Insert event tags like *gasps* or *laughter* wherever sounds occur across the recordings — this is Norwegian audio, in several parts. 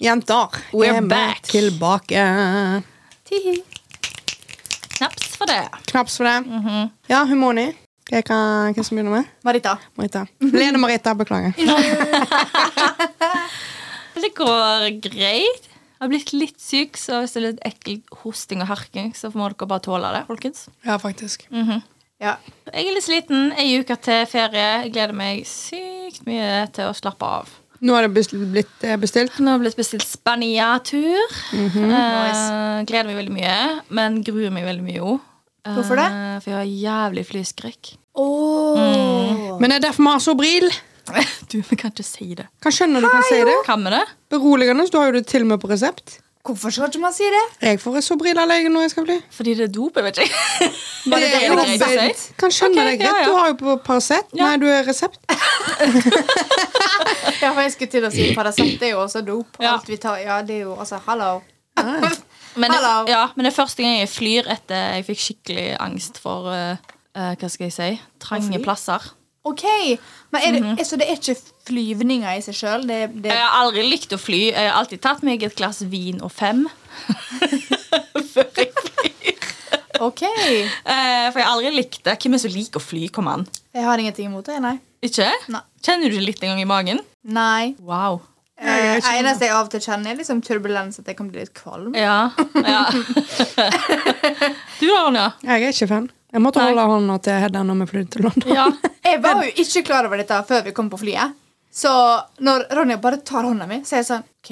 Jenter, We're er vi back. tilbake. Tihi. Knaps for det. Knaps for det. Mhm. Ja, Humoni. Hva som begynner med? Marita. Marita. Lene Marita, beklager. *laughs* Det går greit. Jeg har blitt litt syk, så hvis det er litt ekkel hosting og harking, så må dere bare tåle det, folkens. Ja, faktisk. Ja. Jeg er litt sliten. Ei uke til ferie. Jeg gleder meg sykt mye til å slappe av. Nå har det blitt eh, bestilt. Nå har det blitt bestilt Spania-tur. Mhm. Eh, gleder meg veldig mye, men gruer meg veldig mye òg. Hvorfor det? for jeg har jævlig flyskrekk. Oh. Men det er derfor vi har Sobril. *laughs* Du, vi kan ikke si det. Kan skjønne du kan si det. Kan vi det? Beroligende. Du har jo det til og med på resept. Hvorfor skal ikke man si det? Jeg får legen når jeg skal bli. Fordi det er dop? Jeg vet ikke. Bare det *laughs* det er er greit å si. Kan skjønne okay, deg greit. ja, ja. Du har jo på Paracet. Ja. Nei, du er resept. *laughs* Ja, for jeg skulle til å si Paracet det er jo også dop. Ja. Alt vi tar, ja, det er jo altså, hallo. *laughs* Men det, ja, men det er første gang jeg flyr etter jeg fikk skikkelig angst for uh, eh, Hva skal jeg si? Trange plasser. Ok, men er det, Så det er ikke flyvninger i seg sjøl? Det, det, Jeg har aldri likt å fly. Jeg har alltid tatt meg et glass vin og fem. *laughs* Før jeg flyr. ok. Eh, for jeg har aldri likt det. Hvem er det som liker å fly? Kom an. Jeg har ingenting imot det, nei. Ikke? Nei. Kjenner du det litt en gang i magen? Nei. Wow. Det eneste jeg av og til kjenner, er liksom turbulens, at jeg kan bli litt kvalm. Ja. ja. *laughs* *laughs* du da, Ronja? Jeg er ikke fan. Jeg måtte Nei. holde hånda til Hedda når vi flydde til London. Ja. *laughs* Jeg var jo ikke klar over dette før vi kom på flyet. Så når Ronja bare tar hånda mi, så er jeg sånn OK.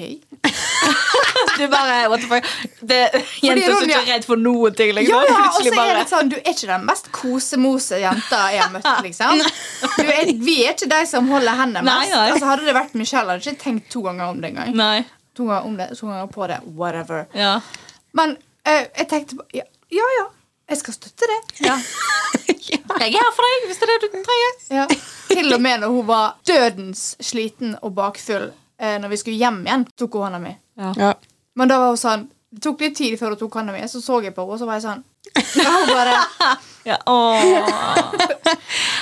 *laughs* Du bare, what the fuck det, Jenter som ikke er redd for noen ting. Liksom. Ja, ja, *laughs* og så er det sånn, Du er ikke den mest kosemose jenta jeg har møtt. liksom du er, Vi er ikke de som holder hendene mest. nei. Altså, hadde det vært Michelle, hadde jeg ikke tenkt to ganger om det engang. Nei. To ganger om det, to ganger på det, whatever Ja. Men uh, jeg tenkte ja, ja, ja, jeg skal støtte det. *laughs* ja. Jeg er her for deg hvis det er det du trenger. Ja. Til og med når hun var dødens sliten og bakfull eh, Når vi skulle hjem igjen, tok hun hånda mi. Ja. Men da var hun sånn Det tok litt tid før hun tok hånda mi, så så jeg på henne, og så var jeg sånn ja, hun bare, Ja.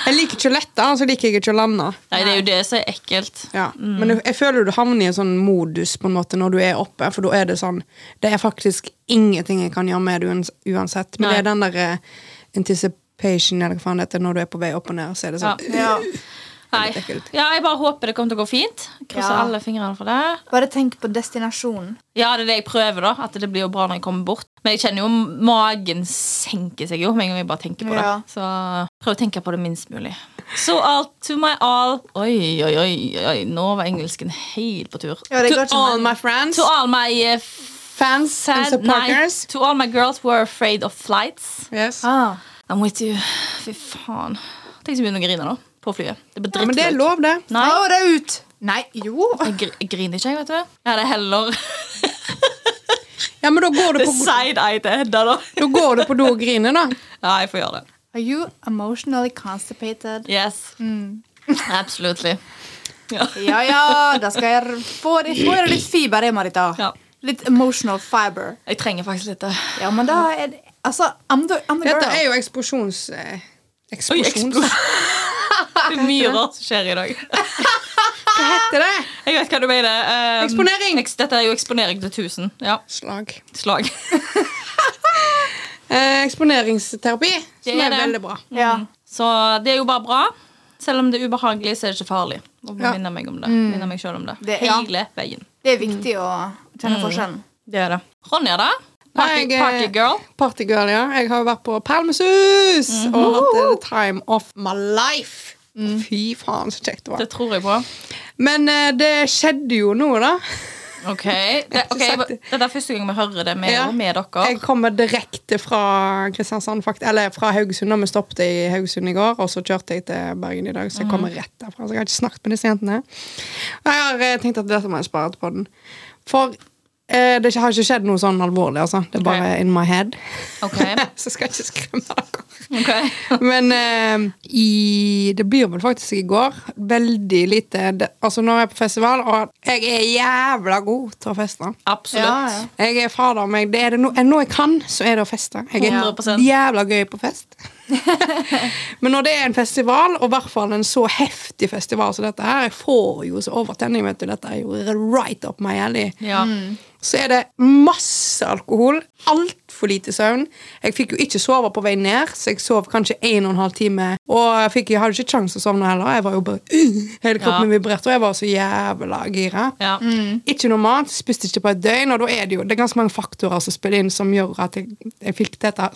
Jeg liker ikke å lette, så liker jeg ikke å lande. Nei, det er jo det som er ekkelt. Ja. Men jeg, jeg føler du havner i en sånn modus på en måte når du er oppe. For da er det sånn Det er faktisk ingenting jeg kan gjøre med det uansett. Men Nei. det er den der eh, anticipation eller hva faen det heter når du er på vei opp og ned. Så er det sånn ja. *laughs* *laughs* Nei. Ja, jeg bare håper det kommer til å gå fint. Krysser Ja. alle fingrene for det. bare tenk på destinasjonen. Ja, det er det jeg prøver, da. At det blir jo bra når jeg kommer bort. Men jeg kjenner jo magen senker seg jo med en gang jeg bare tenker på det. Ja. Så prøv å tenke på det minst mulig. So all to my all Oi, oi, oi, oi. Nå var engelsken helt på tur. Ja, To all my friends, To all my uh, fans and sad, nei, supporters. To all my girls who are afraid of flights. Yes. Ah. I'm with you. Fy faen. Tenk så begynner å grine nå. På flyet. Det blir Ja, men det er lov, det. Nei, Ta det ut! Nei, jo. jeg, gr jeg griner ikke, jeg, vet du. Jeg hadde heller *laughs* Ja, men da går du det på, side-eye til Hedda, da. da går du på do og griner, da. Ja, jeg får gjøre det. Are you emotionally constipated? Yes. Absolutely. Ja. Ja, ja, da skal jeg få, få deg litt fiber det, Marita. Ja. Litt emotional fiber. Jeg trenger faktisk litt det. Ja, men da er det Altså, I'm the, I'm the. Dette er jo eksplosjons... Eh, Oi, eksplosjons... Det er mye rart som skjer i dag. Hva heter det? Jeg vet hva du mener. Um, Eksponering. eks- Dette er jo eksponering til 1000. Ja, Slag. slag. *laughs* Eh, eksponeringsterapi, Det som er er, veldig bra. Ja. Så det er jo bare bra. Selv om det er ubehagelig, så er det ikke farlig. Å Ja. minne meg om det. Minne meg selv om det. Det- ja. Hele veien. Det er viktig å kjenne forskjellen. Det er det. Ronja, da? Party, eh, party girl? Partygirl, ja. Jeg har vært på Palmesus og hatt the time of my life. Fy faen, så kjekt det var. Det tror jeg på. Men uh, det skjedde jo noe, da. Ok, *laughs* det, okay sagt det er første gang vi hører det med, Ja. med dere. Jeg kommer direkte fra Kristiansand, fakt eller fra Haugesund. Da Vi stoppet i Haugesund i går, og så kjørte jeg til Bergen i dag. Så jeg kommer rett derfra. Så jeg har ikke snakket med disse jentene. Og jeg har eh, tenkt at dette må jeg spare til podden. For det har ikke skjedd noe sånn alvorlig, altså. Det er bare in my head. Okay. *laughs* så jeg ikke skremme dere. Okay. *laughs* Men eh, i Det blir vel faktisk i går. Veldig lite det, Altså Nå er jeg på festival, og jeg er jævla god til å feste. Absolutt. Ja, ja. Jeg er fader meg Det er det no, noe jeg kan, så er det å feste. Jeg er 100%. jævla gøy på fest. *laughs* Men når det er en festival, og i hvert fall en så heftig festival som dette her, jeg får jo så overtenning, vet du. Dette er jo right up my alley. Ja. Så er det masse alkohol, altfor lite søvn. Jeg fikk jo ikke sove på vei ned, så jeg sov kanskje en og en halv time. Og jeg, fikk, jeg hadde ikke kjangs å sovne heller. Jeg var jo bare uh, Hele kroppen Ja. vibrerte, og jeg var så jævla gira. Ja. Ikke noe mat, spiste ikke på et døgn, og da er det jo det er ganske mange faktorer som spiller inn, som gjør at jeg, jeg fikk dette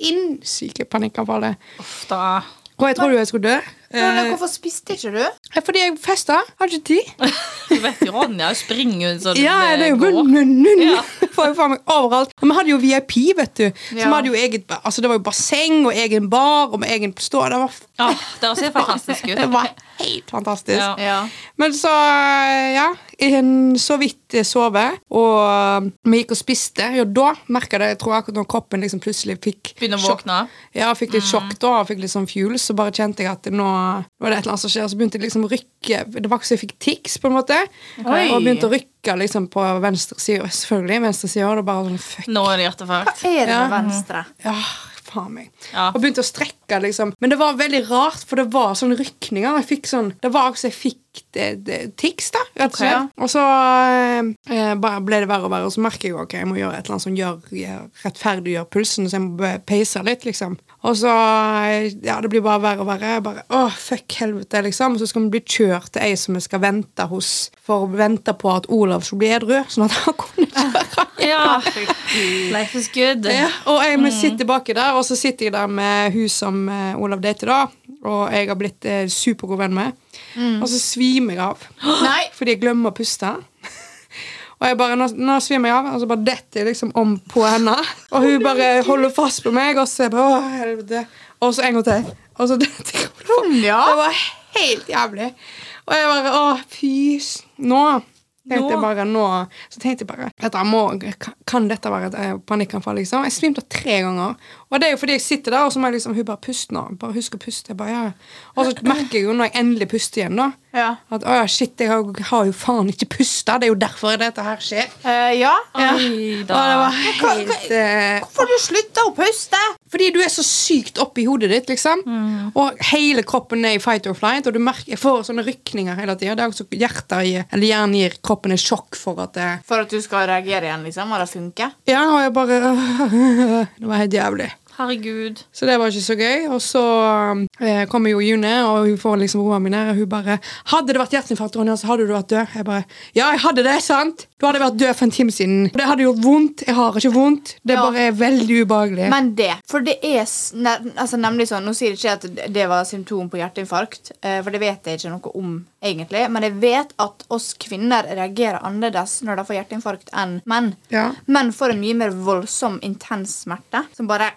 sinnssyke panikkanfallet. Uff da. Og jeg trodde jo jeg skulle dø. Men Eh, hvorfor spiste ikke du? fordi jeg festa. Hadde ikke tid. *laughs* Du vet jo, Ronja springer jo så det Ja, det er jo. Ja. *laughs* Får jo faen meg overalt. Og vi hadde jo VIP, vet du. Ja. Som hadde jo eget Altså, det var jo basseng og egen bar og med egen stå. Det var, Ja, det ser fantastisk ut. *laughs* det var helt fantastisk. Ja. Ja. Men så, ja en Så vidt jeg sove, og vi gikk og spiste. Ja, da merka jeg tror akkurat når kroppen liksom plutselig fikk Begynner å våkne. Ja, fikk litt sjokk da, og fikk litt sånn fuel, så bare kjente jeg at nå var det et eller annet som skjer. Så begynte jeg liksom å rykke Det var ikke så jeg fikk tics, på en måte. Okay. Og begynte å rykke liksom på venstre side, selvfølgelig. Venstre side, og det bare sånn fuck. Nå er det hjertefart. Hva Er det Ja. med venstre? Ja, faen meg. Ja. Og begynte å strekke, liksom. Men det var veldig rart, for det var sånne rykninger. Jeg fikk sånn Det var også jeg fikk det, det, tics, da, rett og slett. Okay, ja. Og så eh, bare ble det verre og verre, og så merker jeg jo ok, jeg må gjøre et eller annet som gjør, gjør rettferdiggjør pulsen, så jeg må peise litt, liksom. Og så eh, Ja, det blir bare verre og verre. Jeg bare, Åh, fuck helvete, liksom. Og så skal vi bli kjørt til ei som vi skal vente hos, for å vente på at Olav skulle bli edru, sånn at han kunne kjøre. *laughs* Ja. Life is good. Ja, og jeg vi sitter baki der, og så sitter jeg der med hun som eh, Olav dater, da. Og jeg har blitt eh, supergod venn med. Og så svimer jeg av. *gasps* Nei. Fordi jeg glemmer å puste. *laughs* Og jeg bare, nå, nå svimer jeg av, og så bare detter jeg liksom om på henne. Og hun bare holder fast på meg, og så jeg bare, å helvete. Og så en gang til. Og så *laughs* detter jeg om. Ja. Det var helt jævlig. Og jeg bare Å, fy Nå tenkte jeg bare nå Så tenkte jeg bare dette må, kan, kan dette være et eh, panikkanfall? liksom? Jeg svimte tre ganger. Og det er jo fordi jeg sitter der, og så må jeg liksom Hun bare puste nå. Bare husk å puste. Jeg bare, ja. Og så merker jeg jo når jeg endelig puster igjen, da, Ja. at å ja, shit, jeg har, har jo faen ikke pusta. Det er jo derfor dette her skjer. Uh, ja. Ja. Oi, Og det var helt uh, Hvorfor har du slutta å puste? fordi du er så sykt oppi hodet ditt, liksom. Og hele kroppen er i fight or flight, og du merker, jeg får sånne rykninger hele tida. Det er også hjertet i, eller hjernen gir kroppen et sjokk for at det For at du skal reagere igjen, liksom? Og det funker? Ja, og jeg bare *laughs* Det var helt jævlig. Herregud. Så det var ikke så gøy. Og så eh, kommer jo June, og hun får liksom roa mi ned. Og hun bare 'Hadde det vært hjerteinfarkt, Ronja, så hadde du vært død.' Jeg bare 'Ja, jeg hadde det, sant?' Du hadde vært død for en time siden. Det hadde gjort vondt. Jeg har ikke vondt. Det Ja. bare er veldig ubehagelig. Men det. For det er ne- altså, nemlig sånn Nå sier jeg ikke at det var symptom på hjerteinfarkt, eh, for det vet jeg ikke noe om egentlig. Men jeg vet at oss kvinner reagerer annerledes når de får hjerteinfarkt enn menn. Ja. Menn får en mye mer voldsom, intens smerte som bare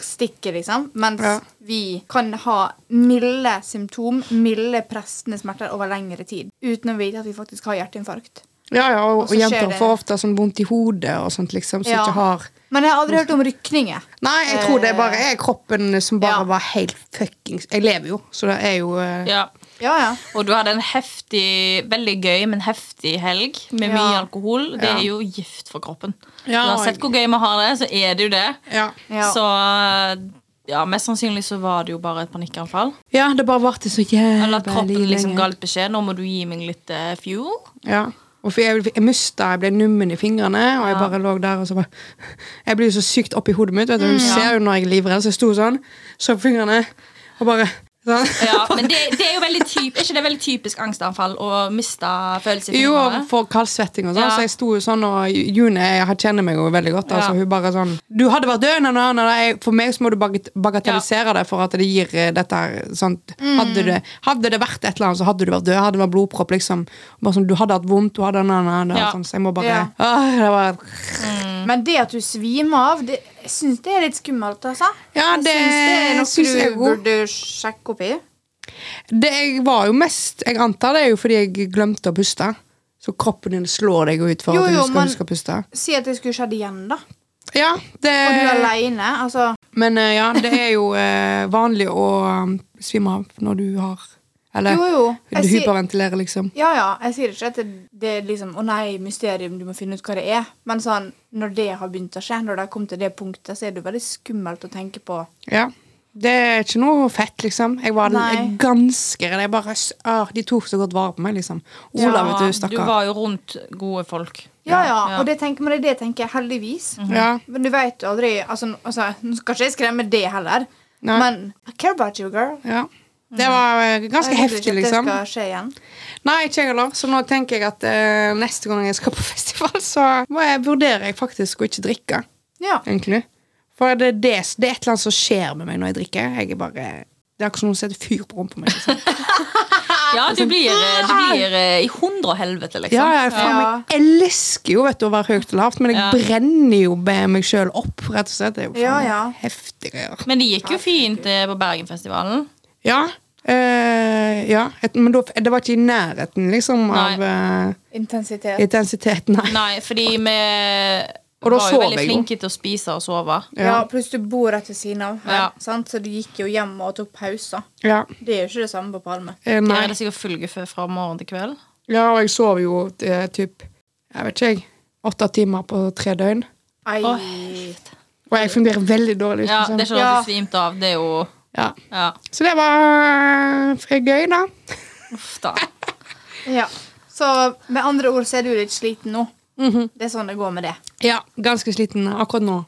stikker, liksom. Mens Ja. vi kan ha milde symptom, milde prestende smerter over lengre tid uten å vite at vi faktisk har hjerteinfarkt. Ja, ja, og, Og og jenter det- får ofte sånn vondt i hodet og sånt, liksom, Så Ja. ikke har Men jeg har aldri hørt om rykninger. Nei, jeg tror det bare er kroppen som bare Ja. var helt fuckings Jeg lever jo, så det er jo eh, Ja. Ja, ja. Og du hadde en heftig, veldig gøy, men heftig helg med Ja. mye alkohol. Det Ja. er jo gift for kroppen. Ja, Uansett hvor gøy vi har det, så er det jo det. ja. Ja. Så ja, mest sannsynlig så var det jo bare et panikkanfall. ja, det bare varte så Eller at kroppen jævlig liksom ga litt beskjed. Nå må du gi meg litt uh, fuel. Ja. Og for jeg, jeg mista, jeg ble nummen i fingrene, og jeg bare lå der og så bare Jeg blir jo så sykt oppi hodet mitt. Vet du. Mm, du ser jo når jeg er livredd, så jeg sto sånn, så på fingrene og bare. Ja, men det, det er jo veldig typ, ikke det veldig typisk angstanfall å miste følelser? Jo, for kaldsvetting og sånn, Ja. så jeg sto jo sånn, og June jeg kjenner meg jo veldig godt. Altså, Ja. hun bare sånn Du hadde vært død! Nei, nei. For meg så må du bagat- bagatellisere det for at det gir eh, dette her sånt. Mm. Hadde, det, hadde det vært et eller annet, så hadde du vært død. Hadde det vært blodpropp, liksom. Bare sånn, Du hadde hatt vondt, du hadde nei, nei, Ja. sånn, Så jeg må bare Ja. Åh, det var, Men det at du svimer av, det, jeg syns det er litt skummelt. altså. Ja, det, jeg syns det er noe du burde sjekke opp i. Det jeg var jo mest Jeg antar det er jo fordi jeg glemte å puste. Så kroppen din slår deg ut for Jo, at du jo, skal men- å puste. Si at det skulle skjedd igjen, da. Ja, det Og du er aleine. Altså, Men eh, ja, det er jo eh, vanlig å um, svime av når du har Eller jo, jo. du sier, hyperventilerer, liksom. ja, ja. Jeg sier ikke at det, det er liksom Å nei, mysterium, du må finne ut hva det er. Men sånn, når det har begynt å skje, når det har kommet til det punktet, så er det jo veldig skummelt å tenke på. Ja. Det er ikke noe fett, liksom. Jeg var Nei. ganske redd. Jeg bare, s- ah, de tok så godt vare på meg, liksom. Olav, Ja, vet du, du var jo rundt gode folk. Ja, ja. Ja. Og det tenker, men det er det jeg Mm heldigvis. Ja. Men du vet jo aldri altså, altså, Nå skal ikke jeg skremme det heller, Nei. men I care about you, girl. ja. Det var eh, ganske Jeg heftig, ikke at liksom. Det skal skje igjen. Nei, ikke jeg heller. Så nå tenker jeg at uh, neste gang jeg skal på *laughs* festival, så må jeg, vurderer jeg faktisk å ikke drikke, Ja. egentlig. For det, det, det er et eller annet som skjer med meg når jeg drikker. Jeg er bare Det er akkurat som noen setter fyr på rumpa mi. Liksom. *laughs* Ja, du blir, du blir eh, i hundre og helvete, liksom. Ja, jeg, faen, Ja. jeg elsker jo vet du, å være høyt og lavt, men jeg Ja. brenner jo med meg sjøl opp, rett og slett. Det er jo faen Ja, greier. Men det gikk jo fint eh, på Bergenfestivalen. Ja. Eh, ja. Et, men da, det var ikke i nærheten, liksom, av uh, Intensitet. intensiteten, nei. Nei, fordi vi Og da var jo veldig flinke til å spise og sove. Ja, pluss du bor rett ved siden av her, Ja. sant? så du gikk jo hjem og tok pauser. Ja. Det er jo ikke det samme på Palme. eh, nei. er det sikkert følgefø fra morgen til kveld. Ja, og jeg sov jo eh, typ Jeg vet ikke, jeg. Åtte timer på tre døgn. Ai. Og jeg fungerer veldig dårlig. Ja, liksom. det er ikke noe du svimte av. Det er jo ja. Ja, Så det var gøy, da. uff da. Ja. Så med andre ord så er du litt sliten nå. Mhm. Det er sånn det går med det. Ja, ganske sliten akkurat nå.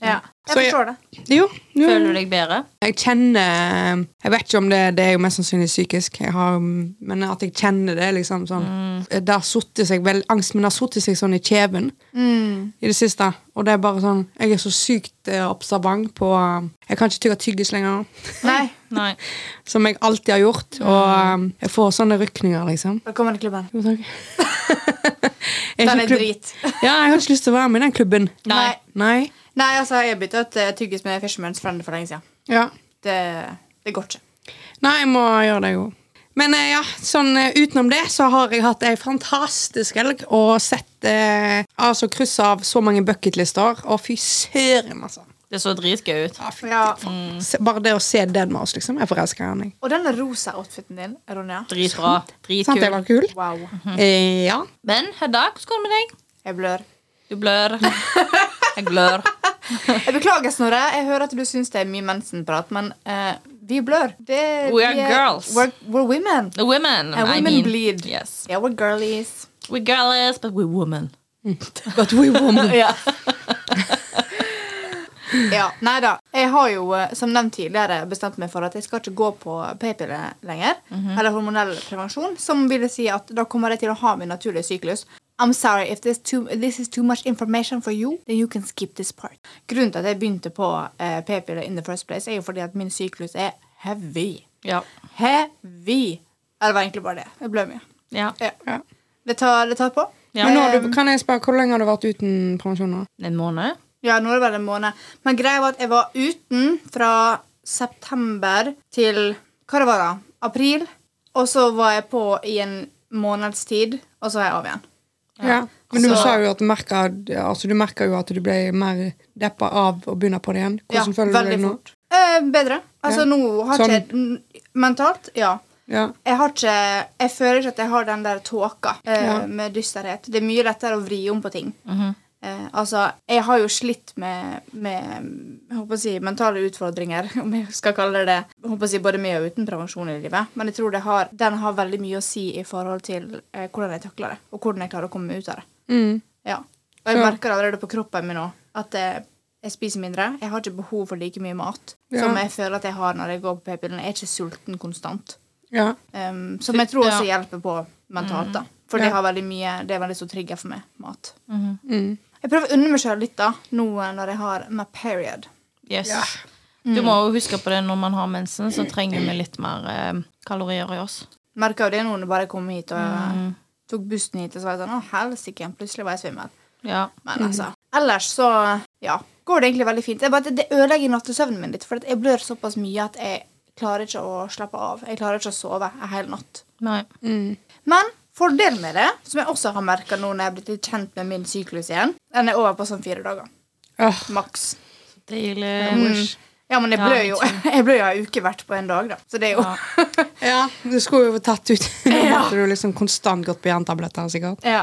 Ja. Jeg forstår det. Jo, jo. Føler du deg bedre? Jeg kjenner Jeg vet ikke om det, det er jo mest sannsynlig psykisk, jeg har, men at jeg kjenner det liksom sånn Det har sittet seg vel, Angsten min har sittet seg sånn i kjeven Mm. i det siste. Og det er bare sånn Jeg er så sykt eh, observant på Jeg kan ikke tygge tyggis lenger, Nei. *laughs* Nei. som jeg alltid har gjort. Og eh, jeg får sånne rykninger, liksom. Velkommen til klubben. Jo, takk. *laughs* Den er drit. Ja, jeg har ikke lyst til å være med i den klubben. Nei. Nei. Nei, altså, jeg bytta ut tygges tyggis med Fisherman's Friend for lenge siden. Ja. Det, det går ikke. Nei, jeg må gjøre det, jo. Men eh, ja, sånn eh, utenom det så har jeg hatt ei fantastisk helg og sett eh, Altså kryss av så mange bucketlister. Og fy søren, altså. Det så dritgøy ut. Ja, fy Ja. Mm. Se- Bare det å se den med oss, liksom. Jeg forelsker henne. Og denne rosa outfiten din, Ronja. Dritbra. Dritkul. Sant jeg var kul? Wow. Eh, ja. Men Hedda, hvordan går det med deg? Jeg blør. Du blør. Jeg blør. Jeg beklager, Snorre. Jeg hører at du syns det er mye mensenprat, men uh, vi blør. Det, We are vi girls. We're, we're women. The women. And I women mean. bleed. Yes. Yeah, we're girlies. We girlies, but we women. But we women. *laughs* Ja. Ja, nei da. Jeg har jo, eh, som nevnt tidligere, bestemt meg for at jeg skal ikke gå på p-piller lenger. Eller hormonell prevensjon. Som vil si at da kommer jeg til å ha min naturlige syklus. I'm sorry, if this, too, this is too much information for you, then you can skip this part. Grunnen til at jeg begynte på uh, p-piller in the first place, er jo fordi at min syklus er heavy. Ja. Heavy! Ja, Det var egentlig bare det. Jeg blør mye. ja. Ja. Ja. Det tar, det tar på. Ja. Men nå, du, kan jeg spørre, hvor lenge har du vært uten prevensjon nå? En måned? Ja, nå er det vel en måned. Men greia var at jeg var uten fra september til Hva det var da? April. Og så var jeg på i en måneds tid, og så er jeg av igjen. Ja. Men du Så- sa jo at du merka altså, jo at du ble mer deppa av å begynne på det igjen. Hvordan føler du deg nå? fort. Eh, bedre. Altså, Ja. nå har Sånn. ikke Mentalt, ja. Ja. Jeg har ikke Jeg føler ikke at jeg har den der tåka eh, Ja. med dysterhet. Det er mye lettere å vri om på ting. Eh, altså, jeg har jo slitt med, med håper å si, mentale utfordringer, *laughs* om jeg skal kalle det det. Håper å si, både med og uten prevensjon i livet. Men jeg tror det har, den har veldig mye å si i forhold til eh, hvordan jeg takler det, og hvordan jeg klarer å komme meg ut av det. Mm. Ja. Og jeg merker allerede på kroppen min nå at jeg, jeg spiser mindre. Jeg har ikke behov for like mye mat Ja. som jeg føler at jeg har når jeg går på p-pillen. Jeg er ikke sulten konstant. ja. Um, som jeg tror også Ja. hjelper på mentalt. da For Ja. det har veldig mye Det er veldig stor trigger for meg. Mat. Mm. Jeg prøver å unne meg sjøl litt da nå når jeg har my period. Yes. Ja. Du må jo huske på det når man har mensen, så trenger vi litt mer eh, kalorier i oss. Merka jo det nå når jeg bare kom hit og Mm. tok bussen hit. Og så var jeg sånn, å helsike, plutselig var jeg svimmel. Ja. Men altså, ellers så ja, går det egentlig veldig fint. Det, bare det ødelegger nattesøvnen min litt, for jeg blør såpass mye at jeg klarer ikke å slappe av. Jeg klarer ikke å sove en hel natt. Nei. Mm. Men fordelen med det, som jeg også har merka nå når jeg er blitt litt kjent med min syklus igjen, den er over på sånn fire dager. Oh. Maks. Deilig. Mm. Ja, men jeg Ja, blør jo *laughs* Jeg blør jo ei uke hvert på en dag, da. Så det er jo Ja. ja, du skulle jo tatt ut *laughs* Nå Ja. måtte du liksom konstant gått på jerntabletter, sikkert. Ja.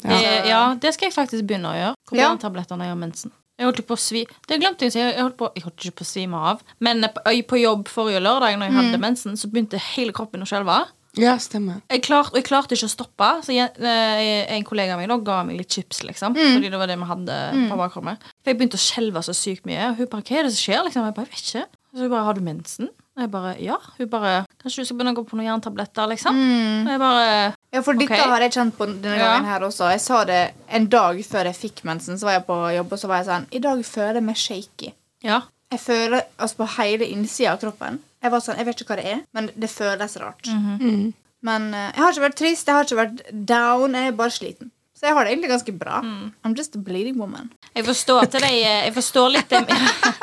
Det, ja, det skal jeg faktisk begynne å gjøre. Ja. Kopiantabletter når jeg har mensen. Jeg holdt på å svi Det glemte jeg å si. Jeg holdt, på, jeg holdt ikke på å svime av. Men eh, på, på jobb forrige lørdag når jeg hadde mensen, så begynte hele kroppen å skjelve. Ja, stemmer. Jeg, klart, jeg klarte ikke å stoppe, så jeg, eh, en kollega av meg da ga meg litt chips. liksom Fordi det var det vi hadde på bakrommet. For jeg begynte å skjelve så sykt mye. Og hun bare 'Hva er det som skjer?' liksom Jeg bare, jeg vet ikke. Så hun bare 'Har du mensen?' Og jeg bare 'Ja'. Hun bare 'Kanskje du skal begynne å gå på noen jerntabletter', liksom. Og jeg bare Ja, for dette okay. har jeg kjent på denne Ja. gangen her også. Jeg sa det en dag før jeg fikk mensen, så var jeg på jobb, og så var jeg sånn I dag føler jeg meg shaky. Ja. Jeg føler altså på hele innsida av kroppen. Jeg var sånn, jeg vet ikke hva det er, men det føles rart. Mhm. Men eh, jeg har ikke vært trist, jeg har ikke vært down, jeg er bare sliten. Så jeg har det egentlig ganske bra. Mm. I'm just a bleeding woman. Jeg forstår til deg Jeg forstår litt det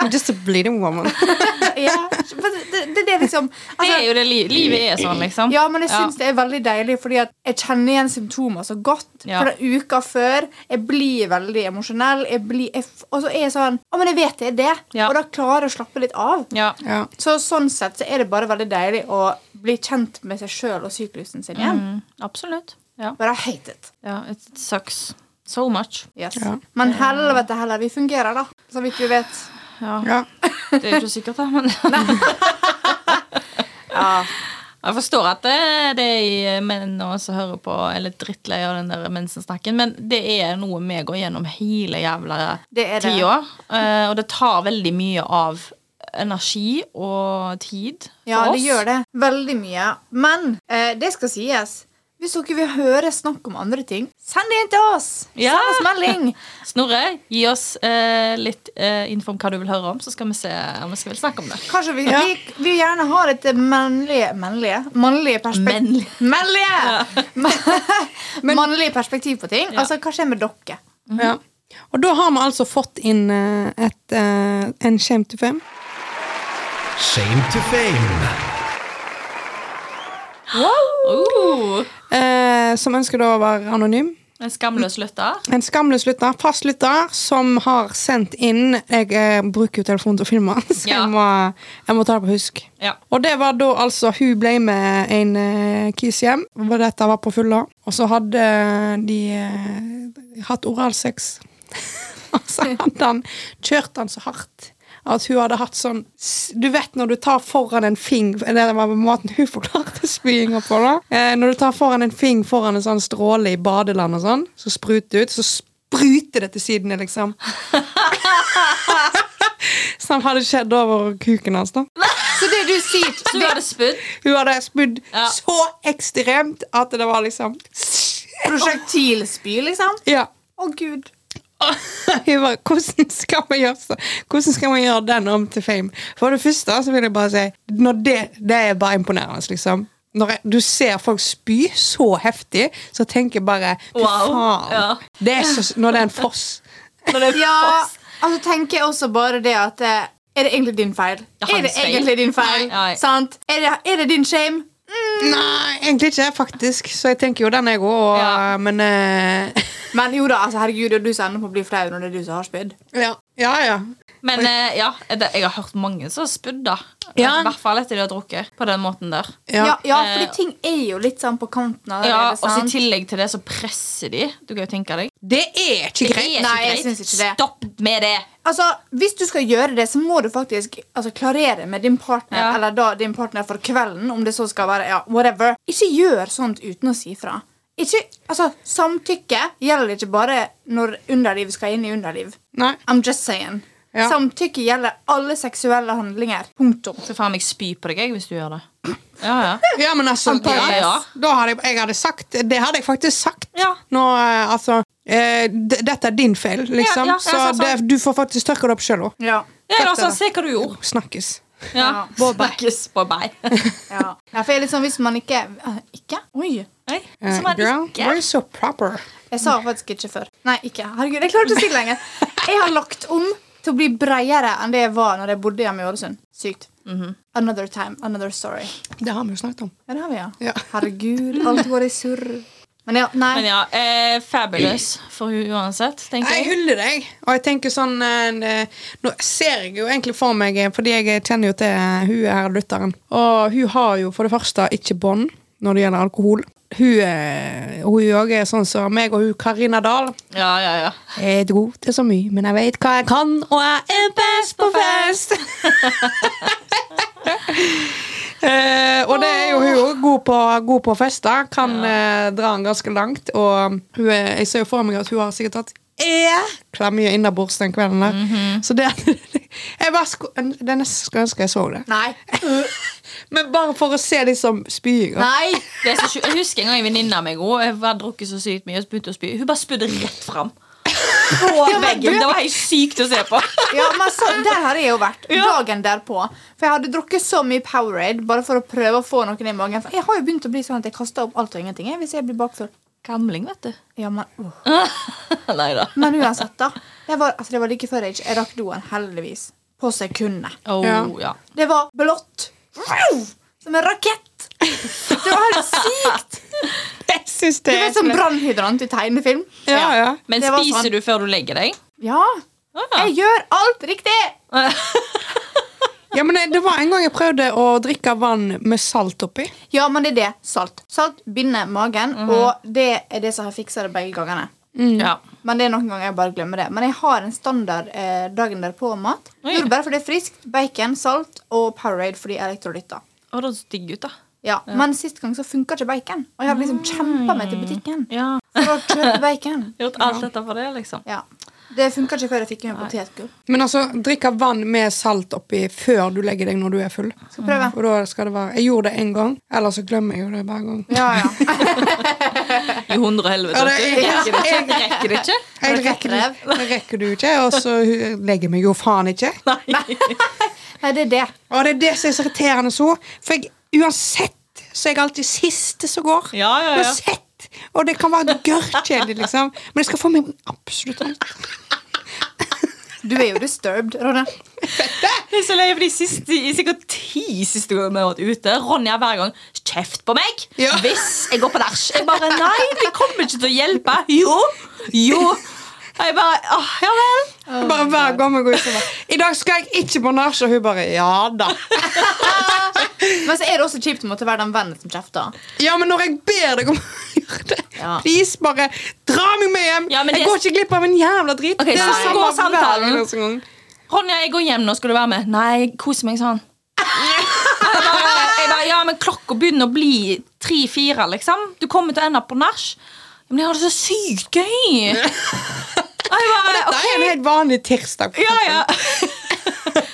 I'm just a bleeding woman. *laughs* ja, for det, det, det liksom, liksom Det altså, er jo det li Livet er sånn, liksom. Ja, men jeg syns det er veldig deilig, fordi at jeg kjenner igjen symptomer så godt. Ja. Fra uka før. Jeg blir veldig emosjonell. Jeg blir, jeg, og så er jeg sånn Å, men jeg vet det er det. Ja. Og da klarer jeg å slappe litt av. Ja. Ja. Så sånn sett så er det bare veldig deilig å bli kjent med seg sjøl og syklusen sin igjen. Mm, absolutt. Ja. But I hate it. ja. It sucks so much. Yes. Ja. Men helvete heller, vi fungerer, da. Så vidt vi vet. Ja. Ja. *laughs* Det er jo ikke sikkert, da, men *laughs* Ja. Jeg forstår at det, det er menn som hører på er litt drittlei av den der mensensnakken, men det er noe vi går gjennom hele jævla Det tida. eh, Og det tar veldig mye av energi og tid for Ja, oss. det gjør det. Veldig mye. Men eh, det skal sies. Hvis dere vil høre snakk om andre ting, send det inn til oss! Ja. Send oss melding! *laughs* Snorre, gi oss eh, litt eh, info om hva du vil høre om, så skal vi se om vi skal vil snakke om det. Kanskje vi, Ja. vi, vi gjerne har et mannlige Mannlige? *laughs* Mannlige perspektiv *laughs* Mannlige. Mannlige! Mannlige perspektiv på ting. Ja. Altså, hva skjer med dere? Ja. Og da har vi altså fått inn eh, et, eh, en shame to fame. Shame to fame. Uh, eh, som ønsker da å være anonym. en skamløs lytter. En skamløs lytter, fast lytter, som har sendt inn Jeg eh, bruker jo telefonen til å filme, *laughs* så Ja. jeg, må, jeg må ta det på husk. Ja. Og det var da altså Hun ble med en eh, kis hjem. hvor Dette var på fulla, Og så hadde de eh, hatt oralsex. *laughs* og så hadde han kjørt han så hardt at hun hadde hatt sånn Du vet når du tar foran en fing Det var måten hun *laughs* forklarte spyinga på. da eh, Når du tar foran en fing foran en sånn stråle i badeland og sånn, så spruter ut, så spruter det til sidene, liksom. *laughs* Som hadde skjedd over kuken hans. da *laughs* Så det du sier Så hun hadde spydd? Hun hadde spydd Ja. så ekstremt at det var liksom Prosjektilspy, liksom? Ja. Å, gud. *laughs* Hun bare, hvordan skal man gjøre så? Hvordan skal man gjøre den om til fame? For det første så vil jeg bare si når det, det er bare imponerende, liksom. Når jeg, du ser folk spy så heftig, så tenker jeg bare Fy Wow. faen. Ja. Det er så, når det er en foss. *laughs* Når det er Ja, foss. altså tenker jeg også bare det at eh, Er det egentlig din feil? Er det feil. egentlig din feil? Nei, nei. Sant? Er det, er det din shame? Nei, egentlig ikke, faktisk. Så jeg tenker jo den, jeg òg. Ja. Men eh, Men jo da, altså herregud, du som ender på å bli flau når det er du som har spydd. ja. ja, ja. Men eh, ja, det, jeg har hørt mange som har spydd, da. Ja. I hvert fall etter de har drukket. På den måten der. Ja, ja. ja, Eh, fordi ting er jo litt sånn på kanten Ja, allerede. Og i tillegg til det så presser de. Du kan jo tenke deg. Det er ikke greit. er ikke Nei, jeg greit. syns ikke det. Stopp med det! Altså, Hvis du skal gjøre det, så må du faktisk altså, klarere med din partner Ja. Eller da din partner for kvelden, om det så skal være ja, whatever. Ikke gjør sånt uten å si fra. Ikke, altså, Samtykke gjelder ikke bare når underliv skal inn i underliv. Nei. I'm just saying. Ja. Samtykke gjelder alle seksuelle handlinger. Punktum. Så faen meg spy på deg jeg, hvis du gjør det. Ja, ja. Ja, men altså da, da hadde jeg, jeg hadde sagt Det hadde jeg faktisk sagt. Ja. Nå, eh, altså eh, Dette er din feil, liksom. Ja, ja, ja, så sant. det, du får faktisk tørke det opp sjøl òg. Ja. ja altså, se hva du gjorde. Snakkes. Ja. Ja. Snakkes. på meg *laughs* ja. ja, for jeg er litt sånn hvis man ikke eh, Ikke? Oi. Nei, Uh, er girl, ikke. you're so proper. Jeg sa faktisk ikke før. Nei, ikke. Herregud, jeg klarer ikke å si det lenger. *laughs* Jeg har lagt om til å bli bredere enn det jeg var når jeg bodde hjemme i Ålesund. Sykt. Another time, another story. Det har vi jo snakket om. Ja, det har vi, ja. Ja. Herregud, alt går i surr. Men ja, nei. Men ja, eh, fabulous for hun uansett, tenker Jeg jeg. hyller deg. Og jeg tenker sånn eh, Nå ser jeg jo egentlig for meg eh, Fordi jeg kjenner jo til hun her lytteren. Og hun har jo for det første ikke bånd når det gjelder alkohol. Hun òg er sånn som meg og hun Karina Dahl. Ja, ja, ja. Jeg er god til så mye, men jeg vet hva jeg kan, og jeg er best på fest! *laughs* Eh, og det er jo hun òg god på, god på fester. Kan Kan eh, dra den ganske langt. Og hun jeg ser jo for meg at hun har sikkert tatt ekla mye innabords den kvelden der. Så det *laughs* jeg bare er nesten skulle ønske jeg så det. Nei. *laughs* Men bare for å se liksom spying. Nei. Det er så. Jeg husker en gang en venninne av meg hun hadde drukket så sykt mye og begynte å spy. Hun bare spydde rett fram. På *laughs* veggen. Det var helt sykt å se på. Ja, men så, Der har jeg jo vært dagen derpå. For jeg hadde drukket så mye Powerade bare for å prøve å få noen i magen. For jeg har jo begynt å bli sånn at jeg kaster opp alt og ingenting hvis jeg blir bakfull. Gamling, vet du. Ja, men, uh. *laughs* Nei da. men uansett, da. Det var, altså, det var like før jeg, ikke- jeg rakk doen, heldigvis. På sekundet. Oh, Ja. ja. Det var blått. Som en rakett. Det var helt sykt. Jeg syns det Det var som brannhydrant i tegnefilm. Ja, ja. Men spiser sånn. du før du legger deg? Ja. Ah. Jeg gjør alt riktig. *laughs* ja men det, det var en gang jeg prøvde å drikke vann med salt oppi. Ja, men det er det. Salt. Salt binder magen, og det er det som har fiksa det begge gangene. Ja. Men det er noen ganger jeg bare glemmer det. Men jeg har en standard eh, dagen derpå-mat. Jordbær fordi det er friskt, bacon, salt og Powerade fordi elektrolytter. Å, det digg ut, da. Ja. Men sist gang så funka ikke bacon. Og jeg hadde liksom kjempa meg til butikken Ja. for å kjøpe bacon. *laughs* Gjort alt dette for det, liksom. Ja. Det funka ikke før jeg fikk i meg potetgull. Men altså, drikke vann med salt oppi før du legger deg når du er full. Skal prøve. Og da skal det være Jeg gjorde det en gang, ellers så glemmer jeg jo det hver gang. Ja, ja. *laughs* I hundre og helvete. Ja, det- jeg, du. Rekker det ikke? Jeg rekker, det rekker du ikke, og så legger jeg meg jo faen ikke. *laughs* Nei, det er det. Og det er det som er så irriterende så. For jeg, uansett så er jeg alltid siste som går. Ja, ja, ja. Uansett. Og det kan være gørrkjedelig, liksom. Men jeg skal få med absolutt alt. Du er jo disturbed, Ronja. Jeg er så lei for de siste, sikkert ti siste gangene vi har vært ute. Ronja hver gang 'kjeft på meg' Ja. hvis jeg går på nach. Jeg bare 'nei, det kommer ikke til å hjelpe'. Jo, jo. Jeg bare åh, Ja vel. Bare hver gang vi går ut og bare I dag skal jeg ikke på nach, og hun bare Ja da. *laughs* Men så er det også kjipt å måtte være den vennen som kjefter. Ja, men når jeg ber deg om å gjøre det, Ja. please, bare dra meg med hjem! Ja, jeg det- går ikke glipp av en jævla drit. Ok, Det er så samme går samtalen. Ronja, jeg går hjem nå. Skal du være med? Nei, kos meg sånn. Jeg bare, jeg bare, ja, men klokka begynner å bli tre-fire, liksom. Du kommer til å ende opp på nach. Men jeg har det så sykt gøy. Og dette bare, er en helt vanlig tirsdag. Ja, ja.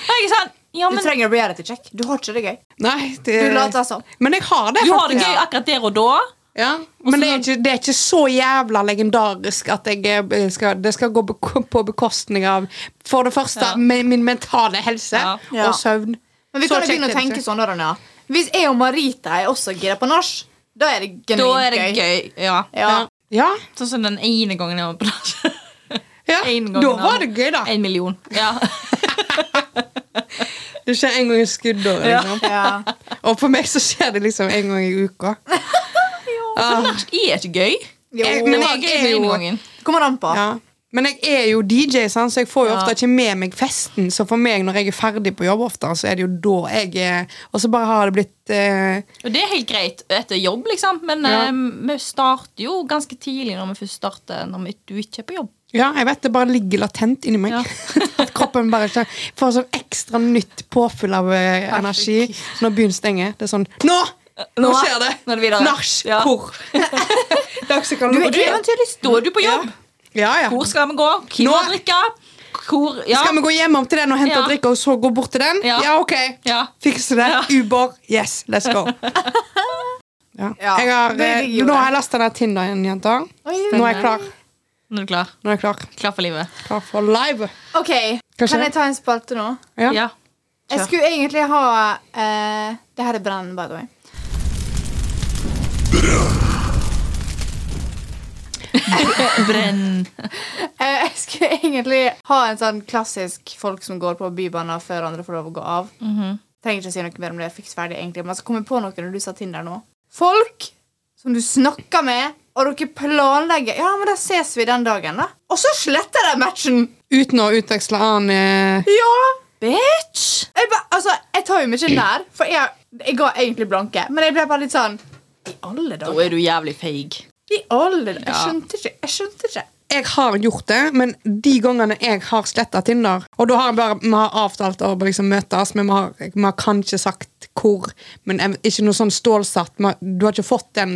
Jeg er sånn, ja, Du trenger å reality check. Du har ikke det gøy. Nei, det, Du later som. Men jeg har det, du har det gøy akkurat der og da. Ja. Men det er, ikke, det er ikke så jævla legendarisk at jeg eh, skal, det skal gå på bekostning av For det første Ja. min, min mentale helse Ja. Og søvn. Men vi Så kan jo begynne å tenke sånn da. Hvis jeg og Marita er også gira på nach, da er det Da er det gøy. Ja. Ja. Ja, Sånn som den ene gangen jeg var på nach. Ja. Da var det gøy, da. En million. Ja. *laughs* Det skjer en gang i skuddåret. Ja. Liksom. Ja. Og for meg så skjer det liksom en gang i uka. *laughs* For nach er ikke gøy. Jo. Jeg- men jeg er jo- Kommer an på. Ja. Men jeg er jo DJ, sant? så jeg får jo ofte ikke med meg festen. Så for meg, når jeg er ferdig på jobb, ofte, så er det jo da jeg er Og så bare har det blitt uh... Og det er helt greit etter jobb, liksom. Men Ja. uh, vi starter jo ganske tidlig når vi først starter når vi, du ikke er på jobb. Ja, jeg vet det bare ligger latent inni meg. Ja. *laughs* At kroppen bare ikke får sånn ekstra nytt påfyll av eh, energi når byen stenger. Det er sånn Nå! Nå skjer det! Nå er det. Nach! Ja. Hvor? *laughs* Du er eventuelt, er du på jobb. Ja, ja. Hvor skal vi gå? Hvem må drikke? Hvor ja. Skal vi gå hjemom til den og hente Ja. drikke, og så gå bort til den? Ja. Ja, ok. Ja. Fikse det. Ja. Uber. Yes, let's go. *laughs* Jeg har, det eh, nå har jeg lasta ned Tinder igjen, jenter. Nå er jeg klar. Nå er du klar. Nå er jeg klar. Klar for livet. Klar for live. Ok? Kan jeg ta en spalte nå? Ja. Ja. Jeg skulle egentlig ha uh, Det her er Brenn, by the way. Brenn. *laughs* Eh, jeg skulle egentlig ha en sånn klassisk folk som går på bybaner før andre får lov å gå av. Trenger ikke å si noe mer om det. Fiks ferdig egentlig Men jeg skal komme på noe når du sa Tinder nå. Folk som du snakker med, og dere planlegger Ja, men da ses vi den dagen, da. Og så sletter de matchen! Uten å utveksle annen eh, Ja! Bitch! Jeg, ba, altså, jeg tar jo mye nær, for jeg, jeg ga egentlig blanke. Men jeg ble bare litt sånn I alle dager. Da er du jævlig feig. I alle dager. Jeg skjønte ikke. Jeg skjønte ikke. Jeg har gjort det, men de gangene jeg har sletta Tinder Og da har jeg bare, vi har avtalt å liksom møtes, men vi har, vi har kanskje sagt hvor. Men ikke noe sånn stålsatt. Du har ikke fått den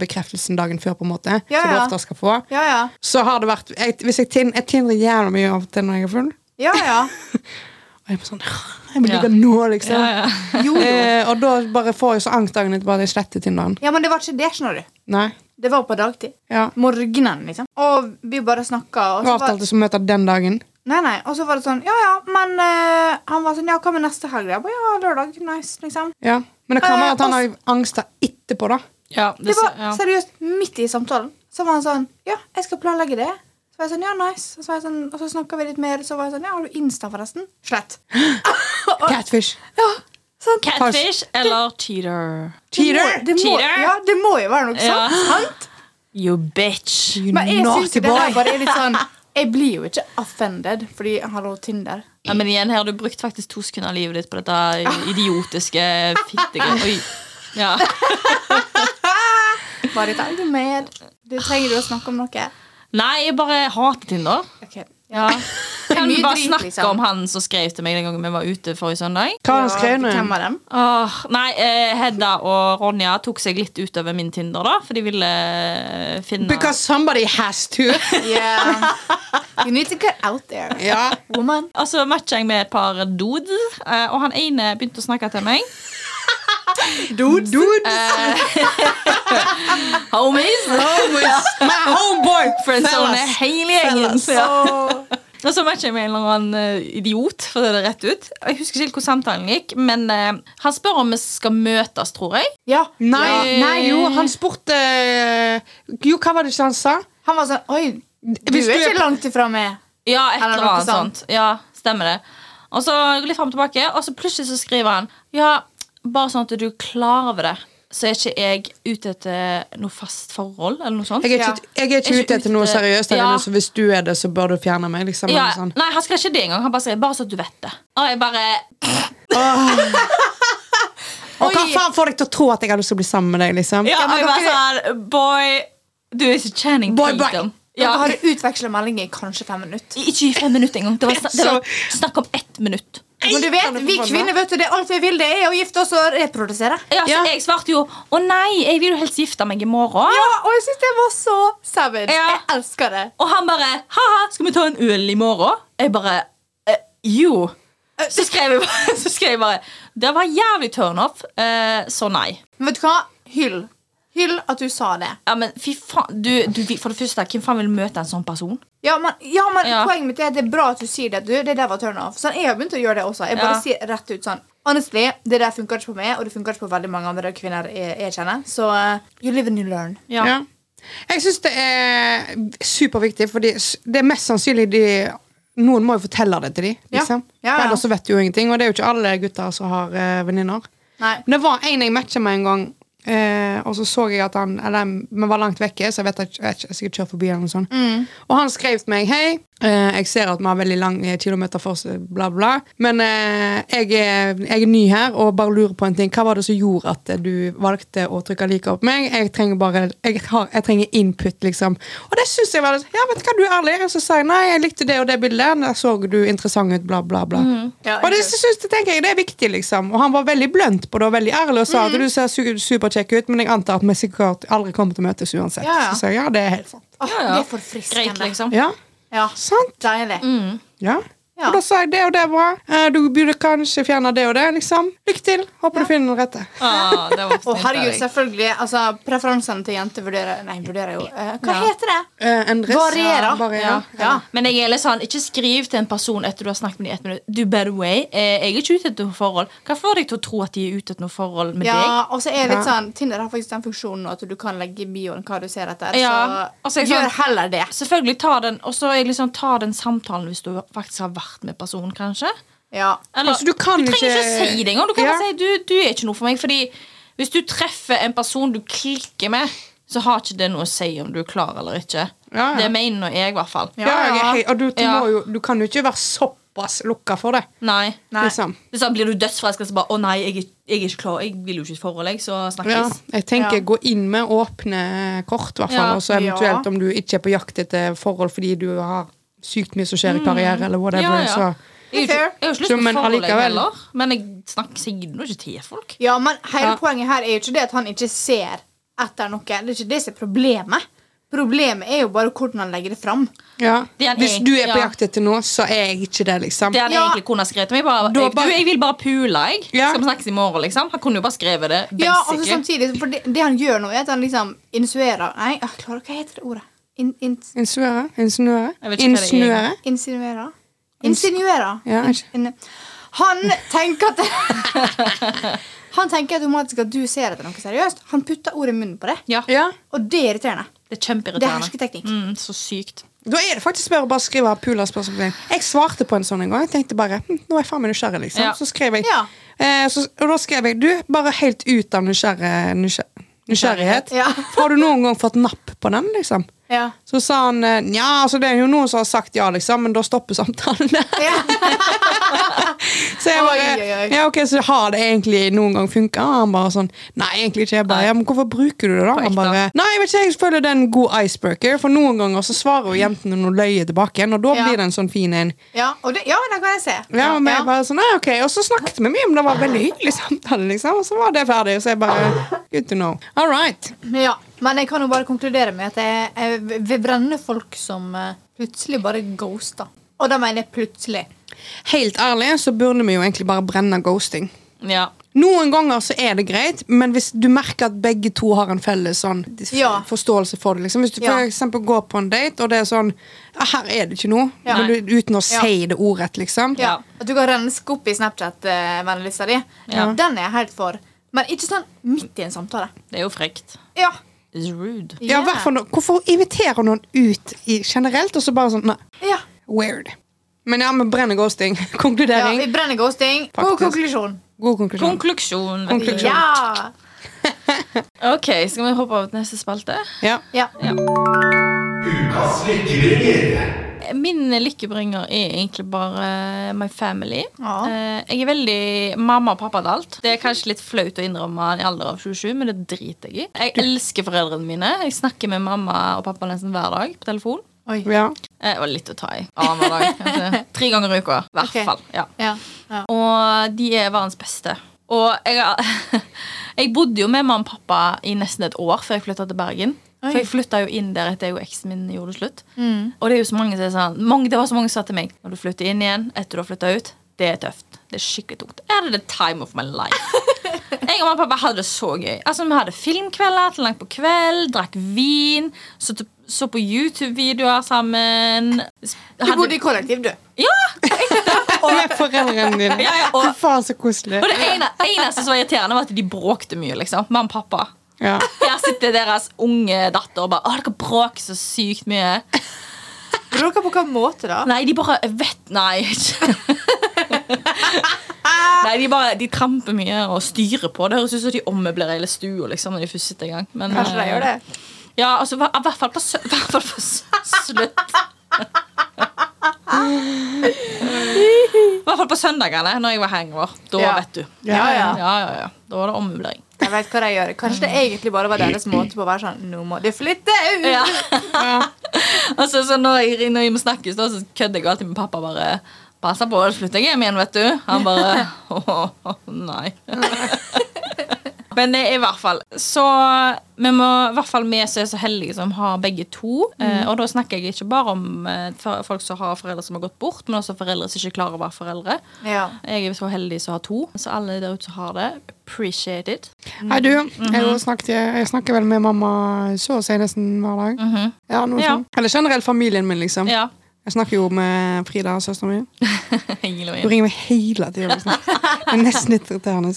bekreftelsen dagen før, på en måte. Ja, som du ofte skal få. Ja, ja. Så har det vært jeg, Hvis jeg, tin, jeg tindrer jævla mye av det til når jeg er full. Ja, ja. *laughs* Og jeg blir sånn Jeg vil Ja. ligge nå, liksom. Ja, ja. Jo, jo. Eh, og da bare får jeg så angst dagen etterpå at jeg sletter Tinderen. Ja, men det var ikke det, skjønner du. Nei. Det var på dagtid. Ja. Morgenen, liksom. Og vi bare snakka. Og Vi så var, avtalte å møte den dagen. nei, nei. og så var det sånn Ja, ja, men uh, Han var sånn Ja, hva med neste helg? Jeg bare, ja, lørdag. Nice, liksom. Ja. Men det kan Eh, være at han har angsta etterpå, da. Ja, Det var ja. seriøst midt i samtalen. Så var han sånn Ja, jeg skal planlegge det. Så var jeg sånn, ja, nice. Og så, var sånn, og så snakka vi litt mer. Så var jeg sånn, ja, har du Insta, forresten? Slett. *gasps* Catfish. Ja, sant. Catfish eller cheater? Cheater. Det må, Cheater? ja, det må jo være noe Ja. Sant? You bitch. You Men jeg synes det der bare er litt sånn *laughs* Jeg blir jo ikke offended fordi hallo, Tinder. Ja, men igjen, her har du brukt faktisk to sekunder av livet ditt på dette *laughs* idiotiske fittegreiet. *laughs* Oi. Ja. Bare ta det med. Du trenger du å snakke om noe? Nei, jeg bare hater Tinder. Ok. Ja. Kan vi bare snakke liksom. om han som skrev til meg den gangen vi var ute forrige søndag? Hva han Ja, skrevet? Hvem av dem? Åh, nei, eh, Hedda og Ronja tok seg litt utover min Tinder, da. For de ville eh, finne Because somebody has to. *laughs* Yeah. You need to get out there, ja. woman. Og så matcha jeg med et par dudes, eh, og han ene begynte å snakke til meg. Dudes? Dudes? *laughs* Homies! homies. My homeboy. Friendzone hele gjengen. *laughs* Og så matcher jeg med en eller annen eh, idiot, for det er rett ut. Jeg husker ikke helt hvor samtalen gikk, men uh, han spør om vi skal møtes, tror jeg. Ja. Nei, Ja. nei, jo, han spurte Jo, hva var det ikke han sa? Han var sånn Oi, du Hvis er du er ikke langt ifra meg. Ja, et Eller annet sånt. Ja, stemmer det. Og så litt frem og tilbake, og så plutselig så skriver han Ja, bare sånn at du er klar over det, så er ikke jeg ute etter noe fast forhold, eller noe sånt. Jeg er ikke, jeg er ikke ute etter noe seriøst. Ja. noe, Så hvis du er det, så bør du fjerne meg. Liksom, Ja, eller sånn. nei, han skrev ikke det engang. Han bare sier bare så du vet det. Og jeg bare Og hva faen får deg til å tro at jeg har lyst til å bli sammen med deg? liksom? Ja, men jeg bare sånn Boy, du er ikke tjening Boy, boy. Tatum. Dere hadde utveksla meldinger i kanskje fem minutter. ikke i fem minutter engang. Det var, *laughs* det var snakk om ett minutt. Men du vet, vi kvinner vet du, det alt vi vil, det er å gifte oss og reprodusere. Ja, så Ja. Jeg svarte jo å nei, jeg vil jo helst gifte meg i morgen. Ja, og jeg syns det var så savage. Ja. Jeg elsker det. Og han bare ha-ha, skal vi ta en øl i morgen? Jeg bare eh, jo. Så skrev jeg bare, *laughs* så skrev jeg bare Det var jævlig turn off, eh, så nei. Men vet du hva? Hyll. Hyll at du sa det. Ja, men fy faen du, du, For det første, hvem faen vil møte en sånn person? Ja, men, ja, men Ja. poenget mitt er at det er bra at du sier det. Du, det der var turn off. Sånn, jeg har begynt å gjøre det også. Jeg bare Ja. sier rett ut sånn Honestly, det der funker ikke på meg, og det funker ikke på veldig mange andre kvinner jeg, jeg kjenner. Så uh, you live and you learn. Ja. Ja. Jeg syns det er superviktig, for det er mest sannsynlig de Noen må jo fortelle det til dem. Liksom. Ja, ja. ja. Ellers vet de jo ingenting. Og det er jo ikke alle gutter som har uh, venninner. Men det var en jeg matcha med en gang, eh, og så så jeg at han Eller vi var langt vekke, så jeg vet at jeg jeg sikkert kjørte forbi eller noe sånt. Mm. Og han skrev til meg Hei, jeg ser at vi har veldig lange kilometer for oss, bla, bla. Men eh, jeg, er, jeg er ny her og bare lurer på en ting. Hva var det som gjorde at du valgte å trykke like opp meg? Jeg trenger bare Jeg, har, jeg trenger input, liksom. Og det syns jeg var litt Ja, vet du hva, du er ærlig. Og så sa jeg nei, jeg likte det og det bildet. Der så du interessant ut, bla, bla, bla. Ja, Og det synes, det tenker jeg det er viktig, liksom. Og han var veldig blunt på det og veldig ærlig og sa Mm. at du ser su superkjekk ut, men jeg antar at vi sikkert aldri kommer til å møtes uansett. Ja, ja. Så jeg ja, det er helt sant. Ja, ja. Det er forfriskende. Greit, liksom. Ja, Ja, sant? Deilig. Ja. Ja. Og da sa jeg det og det er bra. Eh, Du burde kanskje fjerne det og det, liksom. Lykke til. Håper du finner den rette. Ah, det var Å, herregud, selvfølgelig. Altså, Preferansene til jenter vurderer Nei, vurderer jo eh, Hva Ja. heter det? Eh, endres. Varierer. Ja. Ja. Ja. Men jeg er litt sånn, ikke skriv til en person etter du har snakket med dem i ett minutt. Du, by the way, eh, jeg er ikke ute etter noe forhold. Hva får deg til å tro at de er ute etter noe forhold med deg? Ja, og så er det litt sånn Tinder har faktisk den funksjonen at du kan legge i bioen hva du ser etter. Ja, og så Så gjør sånn- heller det. Selvfølgelig ta den, og så er liksom, ta den samtalen hvis du faktisk har vært med personen, kanskje. Ja. Eller, Altså, du kan trenger ikke ikke- si det engang. Du kan Ja. bare si du, du er ikke noe for meg. Fordi hvis du treffer en person du klikker med, så har ikke det noe å si om du er klar eller ikke. Ja, ja. Det mener nå jeg, i hvert fall. Ja, jeg er hei- og du, du, Ja. må jo, du kan jo ikke være såpass lukka for det. Nei. Nei. Liksom. Hvis blir du dødsforelska, så bare Å nei, jeg, jeg er ikke klar. Jeg vil jo ikke i et forhold, jeg, så Ja, snakkes. jeg tenker Ja. gå inn med åpne kort, i hvert fall. Ja. Og så eventuelt Ja. om du ikke er på jakt etter forhold fordi du har sykt mye som skjer i karriere, eller whatever. Mm. Ja, ja. Så Jeg har jo ikke, jeg lyst til å men forhold, jeg allikevel- heller. Men jeg snakker sikkert nå ikke til folk. Ja, men hele Ja. poenget her er jo ikke det at han ikke ser etter noe. Det er ikke det som er problemet. Problemet er jo bare hvordan han legger det fram. ja. Det Hvis du er på ja. jakt etter noe, så er jeg ikke det, liksom. Det han Ja. egentlig kona skrevet til meg. Bare, jeg, bare- du, jeg vil bare pule, jeg. Ja. Skal vi snakkes i morgen, liksom? Han kunne jo bare skrevet det. Ja, altså Basically. samtidig, for det, det han gjør nå, er at han liksom insuerer Nei, jeg klarer, hva heter det ordet? In, in, Insinuere? Insinuere? Er. Insinuere? Insinuerer. Ja, In, in, han tenker at *laughs* Han tenker automatisk at du ser etter noe seriøst. Han putter ordet i munnen på det. ja, ja. Og det er irriterende. det er kjempeirriterende. Det er hersketeknikk. Mm, så sykt. Da er det faktisk bare å bare skrive pula spørsmål. Jeg svarte på en sånn en gang. Jeg tenkte bare hm, Nå er jeg faen meg nysgjerrig, liksom. Ja. Så skrev jeg Ja. eh, så, Og da skrev jeg Du, bare helt ut av nysgjerrighet. nysgjer, nysgjerrighet. Ja. Har du noen gang fått napp på den, liksom? Ja. Så sa han nja, ja, altså det er jo noen som har sagt ja, liksom, men da stopper samtalen. *laughs* Ja. Så jeg bare Oi, oi. Ja, ok, så har det egentlig noen gang funka? Og han bare sånn Nei, egentlig ikke. Jeg bare, ja, men hvorfor bruker du det, da? Han bare Nei, jeg vet ikke, jeg føler det er en god icebreaker, for noen ganger så svarer jo jentene noe løye tilbake og da blir det en sånn fin en. Ja, og det, ja, det kan jeg se. Ja, men jeg bare sånn, nei, ok, Og så snakket vi mye om det var veldig hyggelig samtale, liksom. Og så var det ferdig. Så jeg bare Good to know. All right. Ja, men jeg kan jo bare konkludere med at jeg, jeg vil brenne folk som eh, plutselig bare ghoster. Og da mener jeg plutselig. Helt ærlig så burde vi jo egentlig bare brenne ghosting. Ja. Noen ganger så er det greit, men hvis du merker at begge to har en felles sånn Ja. forståelse for det liksom. Hvis du Ja. for eksempel går på en date, og det er sånn ja, Her er det ikke noe. Ja. Men du, uten å Ja. si det ordrett, liksom. Ja, At du kan renske opp i Snapchat-vennelista di. Ja. Den er jeg helt for. Men ikke sånn midt i en samtale. Det er jo frekt. Ja. It's rude. Ja, yeah. hvert fall nå- Hvorfor inviterer noen ut i, generelt, og så bare sånn Nei, Ja. weird. Men ja, vi brenner ghosting. *laughs* ja, vi brenner ghosting. God konklusjon. God konklusjon. Konklusjon. Konklusjon. Ja. *laughs* Ok, skal vi hoppe over til neste spalte? Ja. ja. Lykkebringer. Min lykkebringer er egentlig bare my family. Ja. Eh, Jeg er veldig mamma og pappa til alt. Det er kanskje litt flaut å innrømme i alder av 27, men det driter jeg i. Jeg elsker foreldrene mine. Jeg snakker med mamma og pappa nesten hver dag på telefon. Oi. ja. Eh, Det var litt å ta i. Annenhver dag. kanskje. *laughs* Tre ganger i uka. I hvert okay. fall. Ja. Ja. ja. Og de er verdens beste. Og jeg, *laughs* jeg bodde jo med mamma og pappa i nesten et år før jeg flytta til Bergen. For jeg flytta jo inn der etter jeg og eksen min gjorde det slutt. Og det er jo så mange som er sånn mange, Det var så mange som sa til meg Når du flytter inn igjen etter du har flytta ut, det er tøft. Det er skikkelig tungt. Jeg hadde the time of my life. *laughs* Jeg og mamma og pappa hadde det så gøy. Altså Vi hadde filmkvelder til langt på kveld, drakk vin, så, så på YouTube-videoer sammen. Du bodde i kollektiv, du. Ja! *laughs* og Med foreldrene dine. Ja, ja, og- faen, så koselig. Og det ene, eneste som var irriterende, var at de bråkte mye. liksom Mamma og pappa. Ja. *laughs* Her sitter deres unge datter og bare Å, dere bråker så sykt mye. *laughs* Bråker på hvilken måte, da? Nei, de bare vet Nei. *laughs* Nei, De bare, de tramper mye og styrer på. Det høres ut som de ommøblerer hele stua liksom, når de først sitter i gang. Men, Kanskje de gjør det? Ja, altså, I hvert fall på, hvert fall på slutt. I hvert fall på søndagene, når jeg var hangover. Da Ja. vet du. Ja, ja. Ja, ja, ja. Da var det ommøblering. Jeg vet hva de gjør. Kanskje det egentlig bare var deres måte på å være sånn Nå må de flytte ut! Ja. Ja. altså, så når når må snakkes, da, så kødder jeg alltid med pappa. bare Passer på, ellers flytter jeg hjem igjen, vet du. Han bare Åh, nei. *laughs* Men det er i hvert fall Så vi må i hvert fall vi som er så heldige som har begge to. Eh, og da snakker jeg ikke bare om eh, for- folk som har foreldre som har gått bort, men også foreldre som ikke klarer å være foreldre. Ja. Jeg er så heldig som har to. Så alle der ute som har det, appreciate it. Hei, du. Jeg, snakket, jeg snakker vel med mamma så å si nesten hver dag. Mhm. Ja, noe Ja. sånt. Eller generelt familien min, liksom. Ja. Jeg snakker jo med Frida, søsteren min. *laughs* Hun ringer meg hele tida. *laughs* Det er nesten litt irriterende.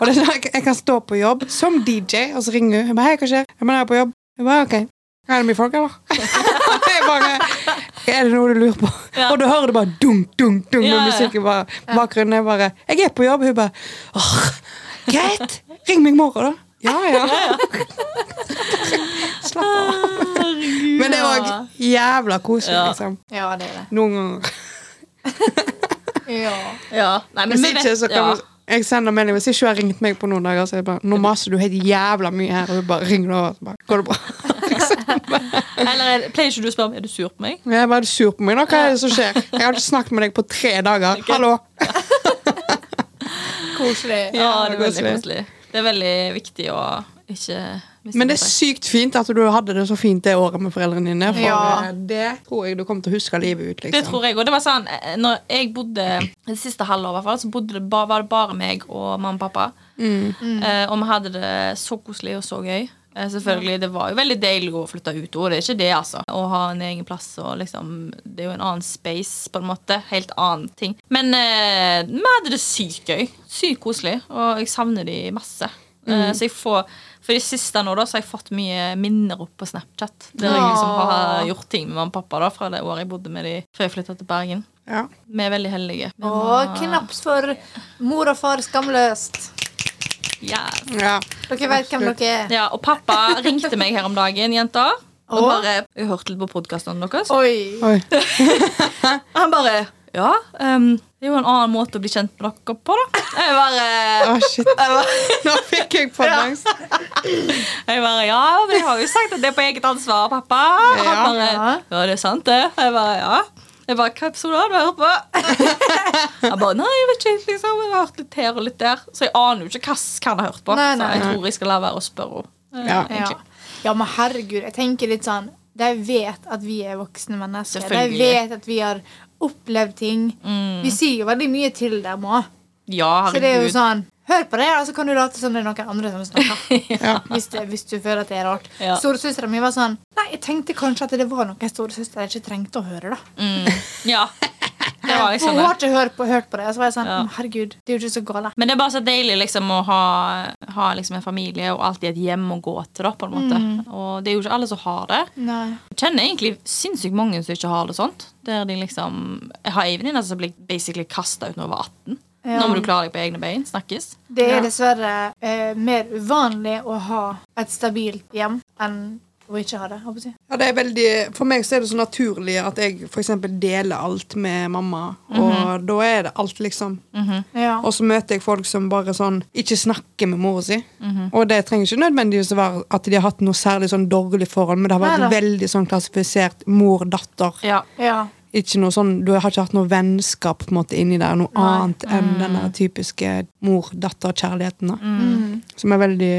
Og det er sånn, jeg, jeg kan stå på jobb som DJ, og så ringer hun. Jeg bare, hei, hva skjer? Jeg bare, jeg er på jobb. Jeg bare, ok. Er det mye folk, eller? *laughs* Jeg bare, er det noe du lurer på? Ja. Og du hører det bare dunk, dunk, dunk Ja, med ja. musikk i bakgrunnen. Jeg bare, jeg er på jobb. Hun bare, åh, greit. Ring meg i morgen, da. Ja, ja. *laughs* Slapp av. Men det er òg jævla koselig, Ja. liksom. ja, det er det. Noen ganger. Ja. Ja. Nei, men Hvis vi ikke, så kan ja. Jeg sender melding Hvis ikke hun har ringt meg på noen dager, så jeg bare Nå maser du helt jævla mye her, og hun bare ringer over. Så bare, Går det bra? *laughs* Eller er pleier ikke du å spørre om er du sur på meg? Jeg bare, er du sur på meg nå. Hva er det som skjer? *laughs* Jeg har ikke snakket med deg på tre dager. Hallo! *laughs* Koselig. Ja, det er veldig koselig. Det er veldig viktig å Men det er sykt fint at du hadde det så fint det året med foreldrene dine. For Ja. det tror jeg du kommer til å huske livet ut. liksom. Det tror jeg, og det var sånn eh, Når jeg bodde Det siste hvert fall, så bodde det bare, var det bare meg og mamma og pappa. Eh, og vi hadde det så koselig og så gøy. Eh, selvfølgelig, Det var jo veldig deilig å flytte ut, og det er ikke det, altså. Å ha en egen plass og liksom Det er jo en annen space, på en måte. Helt annen ting. Men eh, vi hadde det sykt gøy. Sykt koselig, og jeg savner de masse. Eh, så jeg får For i siste nå da, så har jeg fått mye minner opp på Snapchat. Der jeg liksom har gjort ting med mamma og pappa da, fra det året jeg bodde med de før jeg flytta til Bergen. Ja. Vi er veldig heldige. Vi Og må- knaps for mor og far skamløst. Yes. Ja. Dere vet hvem dere er. Ja, og pappa ringte meg her om dagen, jenter. Og bare Jeg hørte litt på podkastene deres. Oi. Oi. *laughs* Han bare Ja, ehm, det er jo en annen måte å bli kjent med dere på, da. Jeg bare Å, shit. *laughs* Nå fikk jeg fotlangs. Jeg bare, ja, men jeg har jo sagt at det er på eget ansvar, pappa. Han Ja. bare, ja, det er sant det. Jeg bare, ja. Jeg bare, hva episode har du hørt på? *laughs* Han bare, nei, jeg vet ikke, liksom. Jeg har hørt litt her og litt der. Så jeg aner jo ikke hva han har hørt på. Nei, nei. Så jeg tror jeg skal la være å spørre henne. Ja. eh, Ja. men herregud, jeg tenker litt sånn De vet at vi er voksne mennesker. De vet at vi har opplevd ting. Mm. Vi sier jo veldig mye til dem òg. Ja, Så det er jo sånn Hør på det, og så kan du late som det er noen andre som snakker. *laughs* Ja. hvis, det, hvis du føler at det er rart. Ja. Storesøstera mi var sånn Nei, jeg tenkte kanskje at det var noe storesøster ikke trengte å høre. da Mm. Ja. *laughs* Det var liksom Hun har ikke hørt på, hørt på det. Og så var jeg sånn Ja. Herregud, det er jo ikke så galt. Men det er bare så deilig liksom å ha, ha liksom en familie og alltid et hjem å gå til. da, på en måte. Mm. Og det er jo ikke alle som har det. Nei. Jeg kjenner egentlig sinnssykt mange som ikke har det sånt. Der de liksom, Jeg har ei venninne som ble basically kasta ut når hun var 18. Ja. Nå må du klare deg på egne bein. Snakkes. Det er dessverre eh, mer uvanlig å ha et stabilt hjem enn å ikke ha det. håper jeg. Ja, det er veldig, for meg så er det så naturlig at jeg eksempel deler alt med mamma. Og da er det alt, liksom. Ja. Og så møter jeg folk som bare sånn ikke snakker med mora si. Og det trenger ikke nødvendigvis å være at de har hatt noe særlig sånn dårlig forhold, men det har vært Nei, veldig sånn klassifisert mor-datter. Ja. ja. Ikke noe sånn, Du har ikke hatt noe vennskap på en måte inni der, noe Nei. annet enn den der typiske mor-datter-kjærligheten. da. Mm. Som er veldig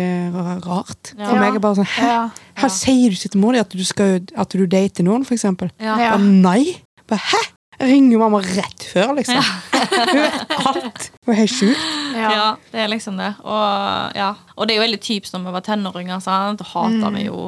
rart. Ja. For meg er bare sånn Hæ? Ja. Her sier du ikke til mor di at du skal at du dater noen, for eksempel. Ja. Ja. Bare, nei. Bare, Hæ? Jeg ringer mamma rett før, liksom. Hun vet alt. Hun er helt sjuk. Ja. Ja. det er liksom det. Og, ja. og det er jo veldig typisk når vi var tenåringer. Sant? Da hata vi jo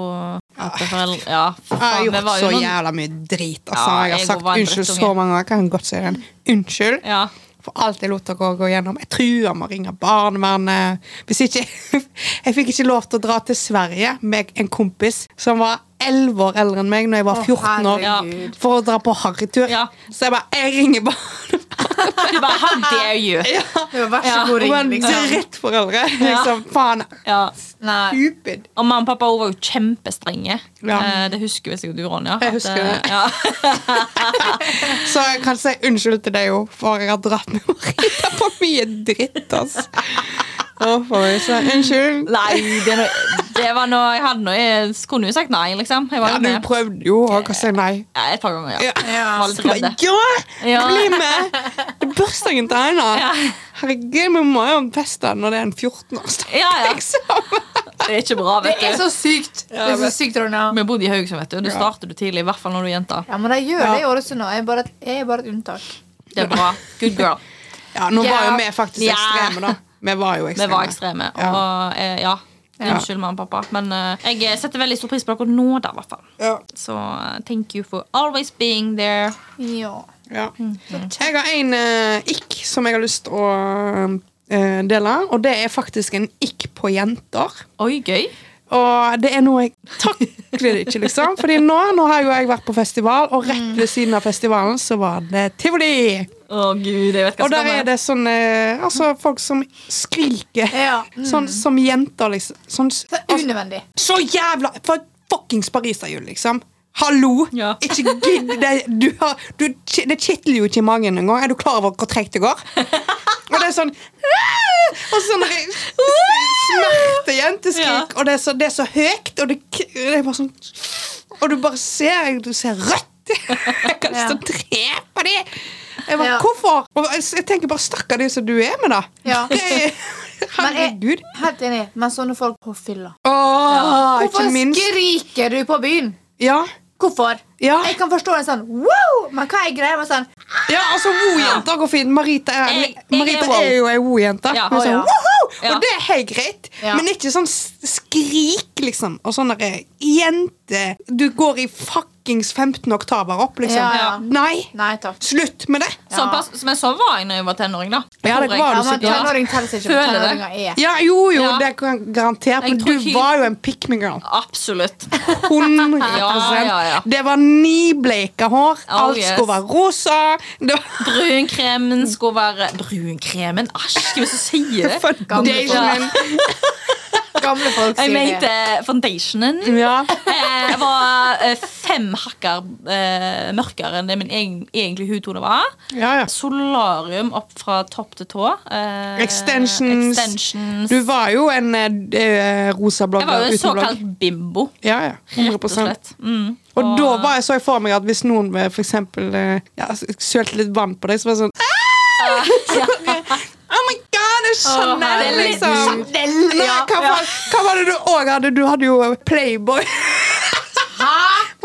det foreldre Ja, for Jeg har gjort så noen jævla mye drit. Altså. Ja, jeg har jeg sagt unnskyld så mange ganger. Jeg kan godt si den. Unnskyld ja. for alt jeg lot dere gå gjennom. Jeg trua med å ringe barnevernet. Hvis ikke *laughs* Jeg fikk ikke lov til å dra til Sverige med en kompis som var 11 år eldre enn meg når jeg var 14 år, herregud. for å dra på harrytur. Ja. Så jeg bare Jeg ringer bare *laughs* Du bare How dare you? Det var vær så god ring, var en liksom. drittforeldre. Liksom, faen. Ja. Stupid. Og mamma og pappa var jo kjempestrenge. Ja. Eh, det husker vi sikkert du, Ronja. Jeg at, husker eh, det. Ja. *laughs* Så jeg kan si unnskyld til deg òg, for jeg har dratt med Marita på mye dritt. altså. Å, for meg, så unnskyld. Nei, det, er noe- det var noe Jeg hadde noe Jeg kunne jo sagt nei, liksom. Jeg var Ja, du med. prøvde jo òg å si nei. Ja, et par ganger, ja. Ja. Ja. Var litt Så ja, Ja. bli med! Det er bursdagen til Einar. Ja. Herregud, vi må jo feste når det er en 14-årsdag. Ja, ja. Liksom. Det er ikke bra, vet Det er du. så sykt. Det er så sykt, Ronja. Vi bodde i Haugesund, vet du. Det starter du tidlig, i hvert fall når du er jente. Ja, men de gjør det i Ålesund nå. Jeg er bare et, jeg er bare et unntak. Det er bra. Good girl. Ja, nå var jo Ja. vi faktisk Ja. ekstreme, da. Vi var jo Vi ekstreme. var ekstreme. Og eh, ja. Ja. Unnskyld, mamma og pappa. Men uh, jeg setter veldig stor pris på dere nå, da, i hvert fall. Ja. Så uh, thank you for always being there. Ja. Ja. Jeg har en uh, ikk som jeg har lyst til å eh, dele, og det er faktisk en ikk på jenter. Oi, gøy. Og det er noe jeg takler ikke, liksom. Fordi nå, nå har jo jeg vært på festival, og rett ved siden av festivalen så var det tivoli. Å, gud, jeg vet hva Og der er det sånne altså, folk som skriker. Ja. Mm. Sånn som jenter, liksom. Sånn, Så altså, unødvendig. så jævla For fuckings pariserhjul, liksom. Hallo! Ja. Ikke gidd! Det, du har, du, det kitler jo ikke i magen engang. Er du klar over hvor tregt det går? Og det er sånn Og sånn smertejenteskrik, og det er, så, det er så høyt, og det, det er bare sånn Og du bare ser Du ser rødt! *laughs* Jeg kan stå og drepe dem! Jeg bare, Ja. Hvorfor? Og jeg, tenker bare stakkar de som du er med, da. Ja. Det er, Men jeg, helt enig, men sånne folk på fylla. Åh, ja. Hvorfor skriker du på byen? Ja. Hvorfor? Ja. Jeg kan forstå en sånn wow, men hva er greia med sånn Ja, altså Wo-jenter går fint. Marita er, Jeg- jeg er Marita wow. er jo ei Wo-jente. Ja. Er sånn, ja. Og det er helt greit, Ja. men ikke sånn skrik, liksom. Og sånn derre Jente, du går i fuckings 15 oktaver opp, liksom. Ja, ja. Nei, Nei takk. slutt med det. Sånn, pass- men sånn var jeg da jeg var tenåring. da Ja, det var du men sikkert. tenåring telles ikke. Føler det. Tenåringer er Ja, jo, jo, Ja. det kan garantert, Jeg men tror du var jo en pick me girl. Absolutt. 100 *laughs* Ja, ja, ja. Det var nybleika hår. Oh, Alt yes. skulle være rosa. *laughs* Brunkremen skulle være Brunkremen? Æsj, hvem som sier det? *laughs* foundationen. *laughs* Gamle folk Jeg sier mente det. foundationen. Ja. Eh, Jeg var eh, fem hakker eh, mørkere enn det min egen, egentlig hudtone var. ja, ja. Solarium opp fra topp til tå. Extensions. extensions. Du var jo en rosa blogger Jeg var jo en såkalt bimbo. Ja, ja. Rett og slett. Mm. Og da var jeg så jeg for meg at hvis noen eh, for eksempel eh, ja, sølte litt vann på deg, så var det sånn *laughs* Oh my god, det er Chanel, oh, liksom! Nei, Ja. hva, var, hva var det du òg hadde? Du hadde jo Playboy. *laughs*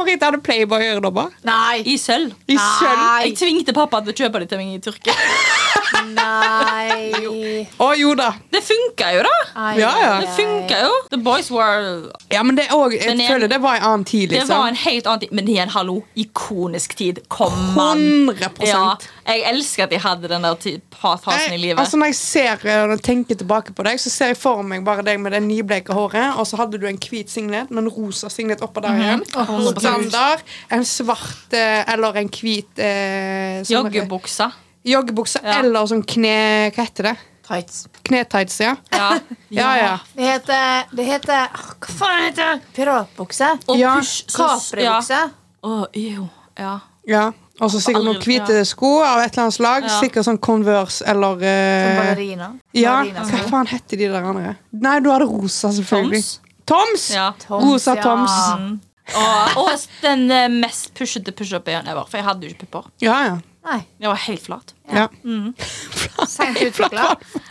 Marita hadde Playboy-øredobber. Nei. I sølv. I sølv. Jeg tvingte pappa til å kjøpe det til meg i Tyrkia. *laughs* Nei. Å jo da. Det funka jo, da! Ai, Ja, ja. Det funka jo. The boys were Ja, men det òg jeg føler det var en annen tid, Det liksom. var en helt annen tid. Men det er en hallo, ikonisk tid. Kom an. 100 Ja, jeg elsker at jeg hadde den der fasen i livet. altså Når jeg ser eh, når jeg tenker tilbake på deg, så ser jeg for meg bare deg med det nybleike håret, og så hadde du en hvit singlet med en rosa singlet oppå der igjen. Mhm. Standard. En svart eh, eller en hvit eh, Joggebuksa. Joggebukse Ja. eller sånn kne... Hva heter det? Tights. Knetights, ja. Ja. *laughs* Ja, ja. Det heter Det heter Hva faen heter det? Piratbukse? Og Ja, push, så- ja. Capribukse? Å, jo. Ja. ja. Og så sikkert noen hvite sko av et eller annet slag. Ja. Sikkert sånn Converse eller Som eh, ballerina? Ja, hva faen heter de der andre? Nei, du hadde rosa, selvfølgelig. Toms? Toms! Ja. Toms, Rosa ja. Toms. Mm. Og, og den eh, mest pushete pushup-en ever. For jeg hadde jo ikke pupper. Ja, ja. Nei. Jeg var helt flat. Ja, Seint utvikla.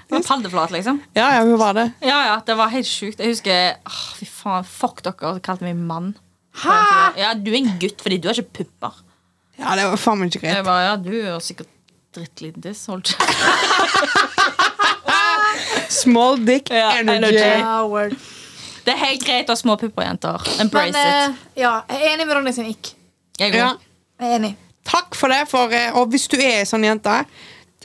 Det var Paddeflat, liksom. ja, ja hun var det. Ja, ja, Det var helt sjukt. Jeg husker åh, Fy faen, fuck dere kalte meg mann. Hæ? Ja, Du er en gutt fordi du har ikke pupper. Ja, det var faen meg ikke greit. Jeg bare, ja, Du er sikkert drittliten tiss. Hold kjeft. Small dick Ja, energy. energy. Det er helt greit å ha små pupper, jenter. Embrace Men eh, it. ja, jeg er enig med Ronny sin ikk. Jeg Ja. Jeg er enig. Takk for det. For, eh, og hvis du er sånn jente,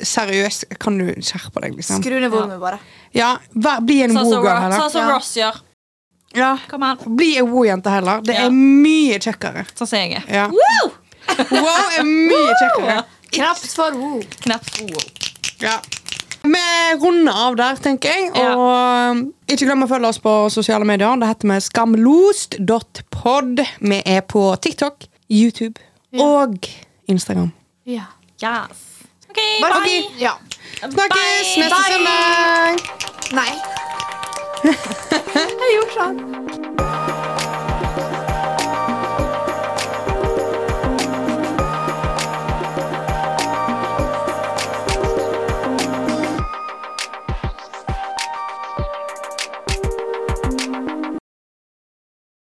seriøst, kan du skjerpe deg, liksom. Skru ned volumet, bare. Ja, vær, Bli en god som wo-girl heller. sånn som Ross gjør. Ja, bli en god jente heller. Det Ja. er mye kjekkere. Sånn som jeg er. Ja. Wow! Wow er mye kjekkere. Knapt for wow. Knapt wow. Ja. Vi runder av der, tenker jeg. Ja. Og um, ikke glem å følge oss på sosiale medier. Det heter vi skamlost.pod. Vi er på TikTok, YouTube og Instagram. Ja. Yes. OK, bye. Okay. Ja. Snakkes Bye. neste søndag! Nei. *laughs* Jeg gjorde sånn.